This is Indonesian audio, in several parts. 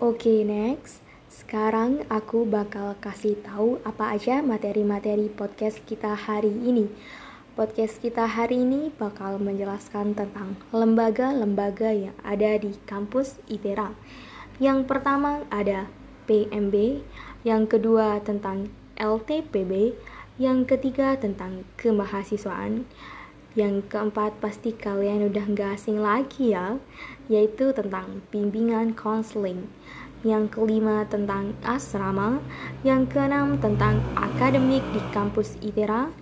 Oke, next. Sekarang aku bakal kasih tahu apa aja materi-materi podcast kita hari ini. Podcast kita hari ini bakal menjelaskan tentang lembaga-lembaga yang ada di kampus ITERA. Yang pertama ada PMB, yang kedua tentang LTPB, yang ketiga tentang kemahasiswaan, yang keempat pasti kalian udah nggak asing lagi ya, yaitu tentang bimbingan konseling. Yang kelima tentang asrama, yang keenam tentang akademik di kampus ITERA,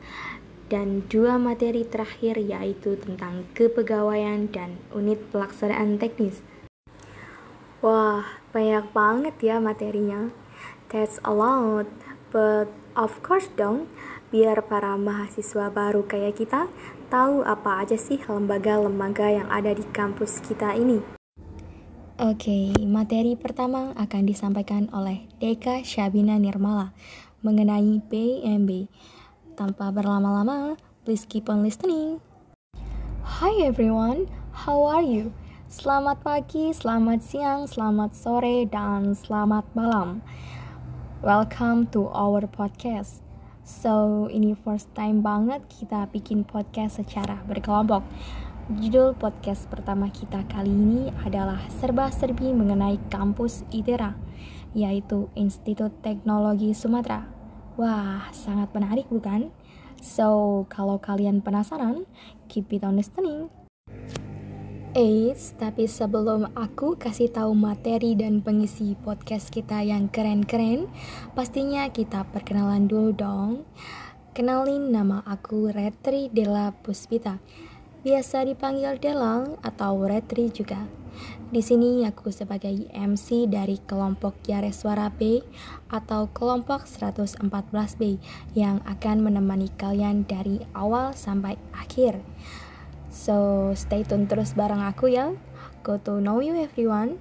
dan dua materi terakhir yaitu tentang kepegawaian dan unit pelaksanaan teknis. Wah, banyak banget ya materinya. That's a lot, but of course dong, biar para mahasiswa baru kayak kita tahu apa aja sih lembaga-lembaga yang ada di kampus kita ini. Oke, materi pertama akan disampaikan oleh Deka Syabina Nirmala mengenai PMB. Tanpa berlama-lama, please keep on listening. Hi everyone, how are you? Selamat pagi, selamat siang, selamat sore, dan selamat malam. Welcome to our podcast. So, ini first time banget kita bikin podcast secara berkelompok. Judul podcast pertama kita kali ini adalah serba-serbi mengenai kampus ITERA, yaitu Institut Teknologi Sumatera. Wah, sangat menarik bukan? So, kalau kalian penasaran, keep it on listening. Eits, tapi sebelum aku kasih tahu materi dan pengisi podcast kita yang keren-keren, pastinya kita perkenalan dulu dong. Kenalin nama aku Retri Dela Puspita. Biasa dipanggil Delang atau Retri juga. Di sini aku sebagai MC dari kelompok Yare Suara B atau kelompok 114B yang akan menemani kalian dari awal sampai akhir. So, stay tune terus bareng aku ya. Go to know you everyone.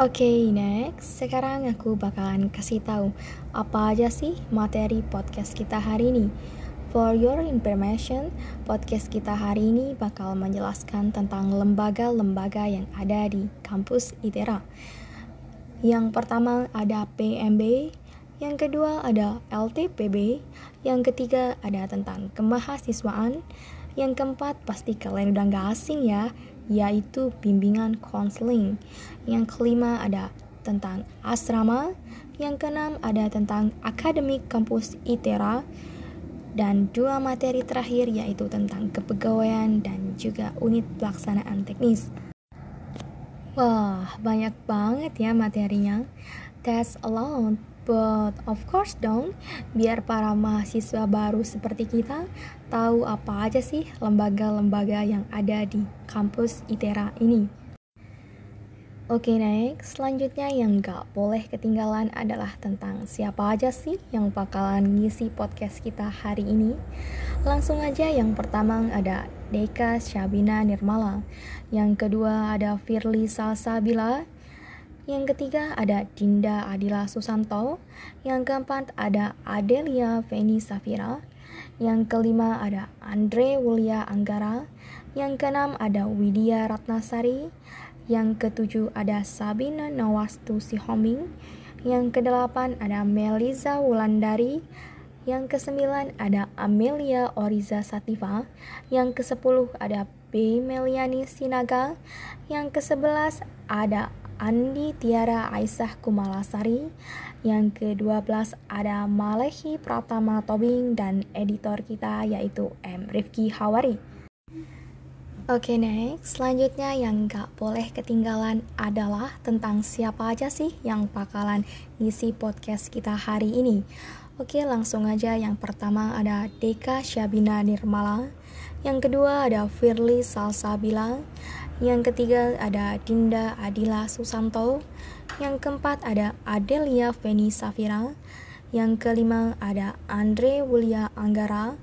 Oke, okay, next. Sekarang aku bakalan kasih tahu apa aja sih materi podcast kita hari ini. For your information, podcast kita hari ini bakal menjelaskan tentang lembaga-lembaga yang ada di kampus ITERA. Yang pertama ada PMB, yang kedua ada LTPB, yang ketiga ada tentang kemahasiswaan, yang keempat, pasti kalian udah gak asing ya, yaitu bimbingan konseling. Yang kelima ada tentang asrama. Yang keenam ada tentang akademik kampus ITERA. Dan dua materi terakhir yaitu tentang kepegawaian dan juga unit pelaksanaan teknis. Wah, banyak banget ya materinya. That's a lot. But of course dong, biar para mahasiswa baru seperti kita tahu apa aja sih lembaga-lembaga yang ada di kampus ITERA ini. Oke okay, next, selanjutnya yang gak boleh ketinggalan adalah tentang siapa aja sih yang bakalan ngisi podcast kita hari ini. Langsung aja yang pertama ada Deka Syabina Nirmala, yang kedua ada Firly Salsabila, yang ketiga ada Dinda Adila Susanto. Yang keempat ada Adelia Feni Safira. Yang kelima ada Andre Wulia Anggara. Yang keenam ada Widya Ratnasari. Yang ketujuh ada Sabina Nawastu Sihombing. Yang kedelapan ada Meliza Wulandari. Yang kesembilan ada Amelia Oriza Sativa. Yang kesepuluh ada B. Meliani Sinaga. Yang kesebelas ada Andi Tiara Aisyah Kumalasari. Yang ke-12 ada Malehi Pratama Tobing dan editor kita yaitu M. Rifki Hawari. Oke okay, next, selanjutnya yang gak boleh ketinggalan adalah tentang siapa aja sih yang bakalan ngisi podcast kita hari ini. Oke langsung aja yang pertama ada Deka Syabina Nirmala, yang kedua ada Firly Salsabila, yang ketiga ada Dinda Adila Susanto. Yang keempat ada Adelia Feni Safira. Yang kelima ada Andre Wulia Anggara.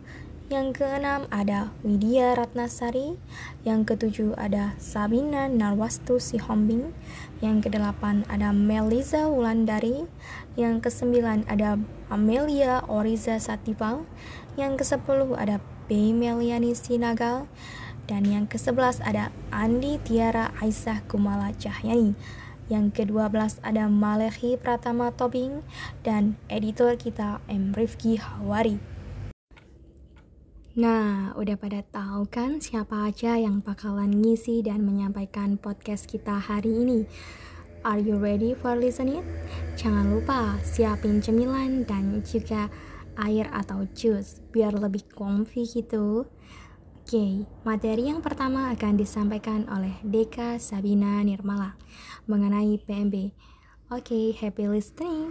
Yang keenam ada Widya Ratnasari. Yang ketujuh ada Sabina Narwastu Sihombing. Yang kedelapan ada Meliza Wulandari. Yang kesembilan ada Amelia Oriza Sativa. Yang kesepuluh ada B. Meliani Sinaga. Dan yang ke-11 ada Andi Tiara Aisyah Kumala Cahyani. Yang ke-12 ada Malehi Pratama Tobing dan editor kita M. Rifki Hawari. Nah, udah pada tahu kan siapa aja yang bakalan ngisi dan menyampaikan podcast kita hari ini? Are you ready for listening? Jangan lupa siapin cemilan dan juga air atau jus biar lebih comfy gitu. Oke, materi yang pertama akan disampaikan oleh Deka Sabina Nirmala mengenai PMB. Oke, happy listening.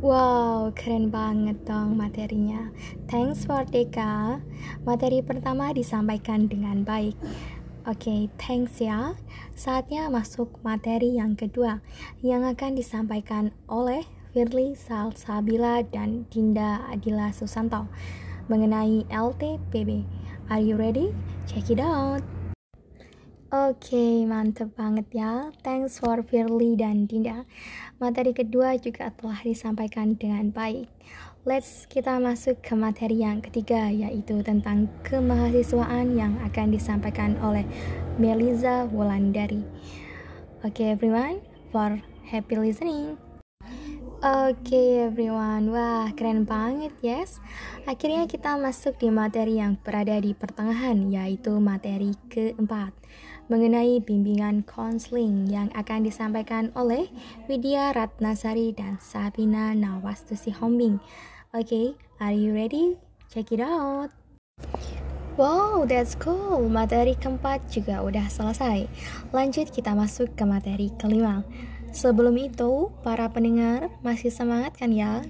Wow, keren banget dong materinya. Thanks for Deka. Materi pertama disampaikan dengan baik. Oke, thanks ya. Saatnya masuk materi yang kedua yang akan disampaikan oleh Firly Salsabila dan Dinda Adila Susanto mengenai LTPB. Are you ready? Check it out. Oke, okay, mantep banget ya. Thanks for Firly dan Dinda. Materi kedua juga telah disampaikan dengan baik. Let's kita masuk ke materi yang ketiga yaitu tentang kemahasiswaan yang akan disampaikan oleh Meliza Wulandari. Oke okay, everyone, for happy listening. Oke okay, everyone, wah keren banget yes Akhirnya kita masuk di materi yang berada di pertengahan yaitu materi keempat Mengenai bimbingan konseling yang akan disampaikan oleh Widya Ratnasari dan Sabina Nawastusi Hombing Oke, okay, are you ready? Check it out Wow, that's cool. Materi keempat juga udah selesai. Lanjut kita masuk ke materi kelima. Sebelum itu, para pendengar masih semangat kan ya?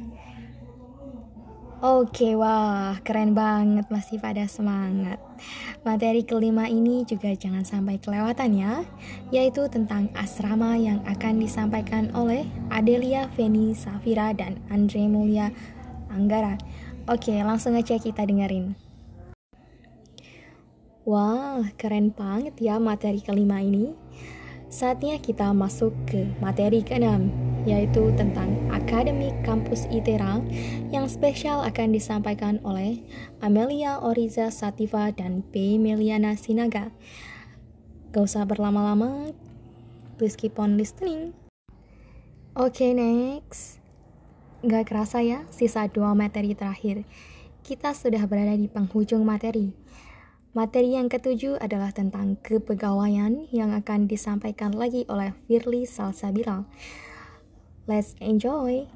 Oke, wah, keren banget masih pada semangat. Materi kelima ini juga jangan sampai kelewatan ya, yaitu tentang asrama yang akan disampaikan oleh Adelia Feni Safira dan Andre Mulia Anggara. Oke, langsung aja kita dengerin. Wah, keren banget ya materi kelima ini. Saatnya kita masuk ke materi keenam, yaitu tentang Akademi Kampus ITERA yang spesial akan disampaikan oleh Amelia Oriza Sativa dan P. Meliana Sinaga. Gak usah berlama-lama, please keep on listening. Oke, okay, next. Gak kerasa ya, sisa dua materi terakhir. Kita sudah berada di penghujung materi. Materi yang ketujuh adalah tentang kepegawaian yang akan disampaikan lagi oleh Firly Salsabila. Let's enjoy!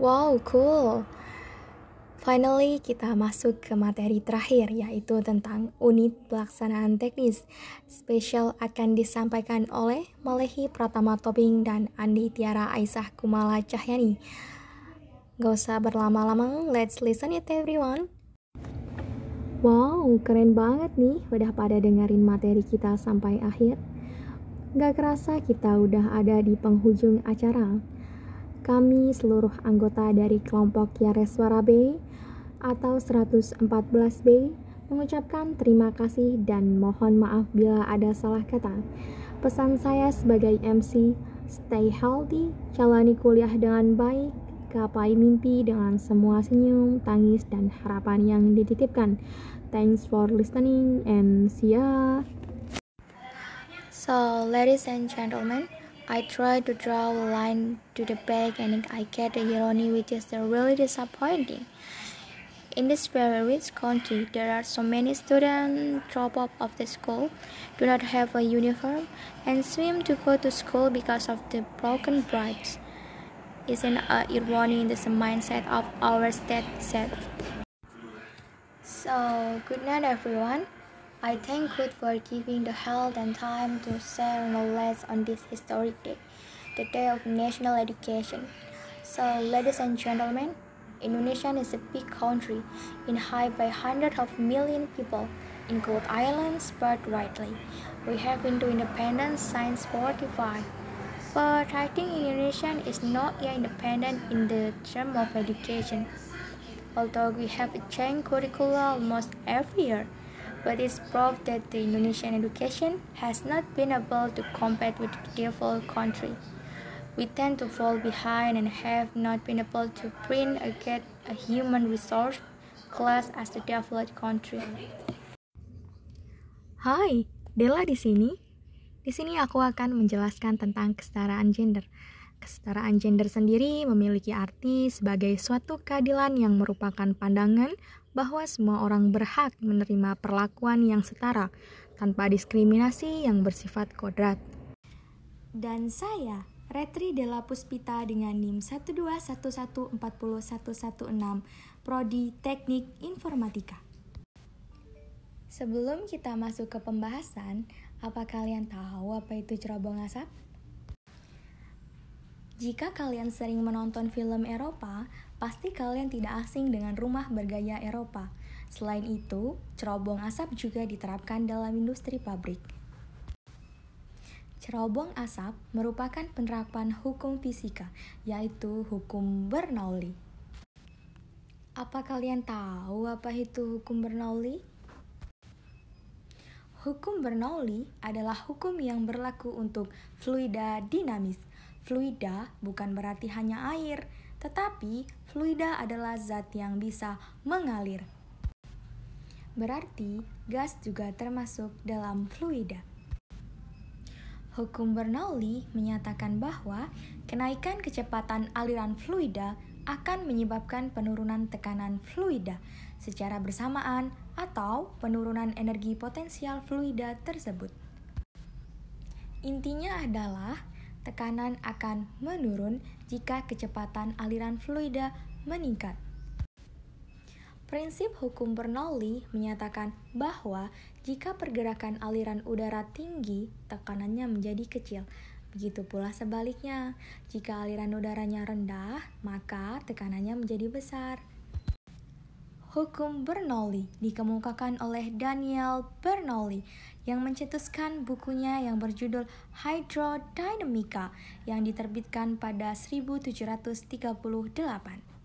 Wow, cool! Finally, kita masuk ke materi terakhir, yaitu tentang unit pelaksanaan teknis. Spesial akan disampaikan oleh Malehi Pratama Tobing dan Andi Tiara Aisyah Kumala Cahyani. Gak usah berlama-lama, let's listen it everyone. Wow, keren banget nih udah pada dengerin materi kita sampai akhir. Gak kerasa kita udah ada di penghujung acara. Kami seluruh anggota dari kelompok Yareswara B atau 114B mengucapkan terima kasih dan mohon maaf bila ada salah kata. Pesan saya sebagai MC, stay healthy, jalani kuliah dengan baik, gapai mimpi dengan semua senyum, tangis, dan harapan yang dititipkan. Thanks for listening and see ya. So, ladies and gentlemen, I try to draw a line to the back and I get the irony which is really disappointing. In this very rich country, there are so many students drop out of the school, do not have a uniform, and swim to go to school because of the broken bribes isn't a uh, irony in the mindset of our state set. So, good night everyone. I thank God for giving the health and time to share knowledge on this historic day, the Day of National Education. So, ladies and gentlemen, Indonesia is a big country, inhabited by hundreds of million people, in include islands spread widely. We have been to independence since 45. But I think Indonesian is not yet independent in the term of education. Although we have a change curricula almost every year, but it's proof that the Indonesian education has not been able to compete with the developed country. We tend to fall behind and have not been able to bring or get a human resource class as the developed country. Hai, Della di sini. Di sini aku akan menjelaskan tentang kesetaraan gender. Kesetaraan gender sendiri memiliki arti sebagai suatu keadilan yang merupakan pandangan bahwa semua orang berhak menerima perlakuan yang setara tanpa diskriminasi yang bersifat kodrat. Dan saya, Retri Della Puspita dengan NIM 121140116, Prodi Teknik Informatika. Sebelum kita masuk ke pembahasan, apa kalian tahu apa itu cerobong asap? Jika kalian sering menonton film Eropa, pasti kalian tidak asing dengan rumah bergaya Eropa. Selain itu, cerobong asap juga diterapkan dalam industri pabrik. Cerobong asap merupakan penerapan hukum fisika, yaitu hukum Bernoulli. Apa kalian tahu apa itu hukum Bernoulli? Hukum Bernoulli adalah hukum yang berlaku untuk fluida dinamis. Fluida bukan berarti hanya air, tetapi fluida adalah zat yang bisa mengalir. Berarti gas juga termasuk dalam fluida. Hukum Bernoulli menyatakan bahwa kenaikan kecepatan aliran fluida akan menyebabkan penurunan tekanan fluida secara bersamaan atau penurunan energi potensial fluida tersebut. Intinya adalah tekanan akan menurun jika kecepatan aliran fluida meningkat. Prinsip hukum Bernoulli menyatakan bahwa jika pergerakan aliran udara tinggi, tekanannya menjadi kecil. Begitu pula sebaliknya, jika aliran udaranya rendah, maka tekanannya menjadi besar. Hukum Bernoulli dikemukakan oleh Daniel Bernoulli yang mencetuskan bukunya yang berjudul Hydrodynamica yang diterbitkan pada 1738.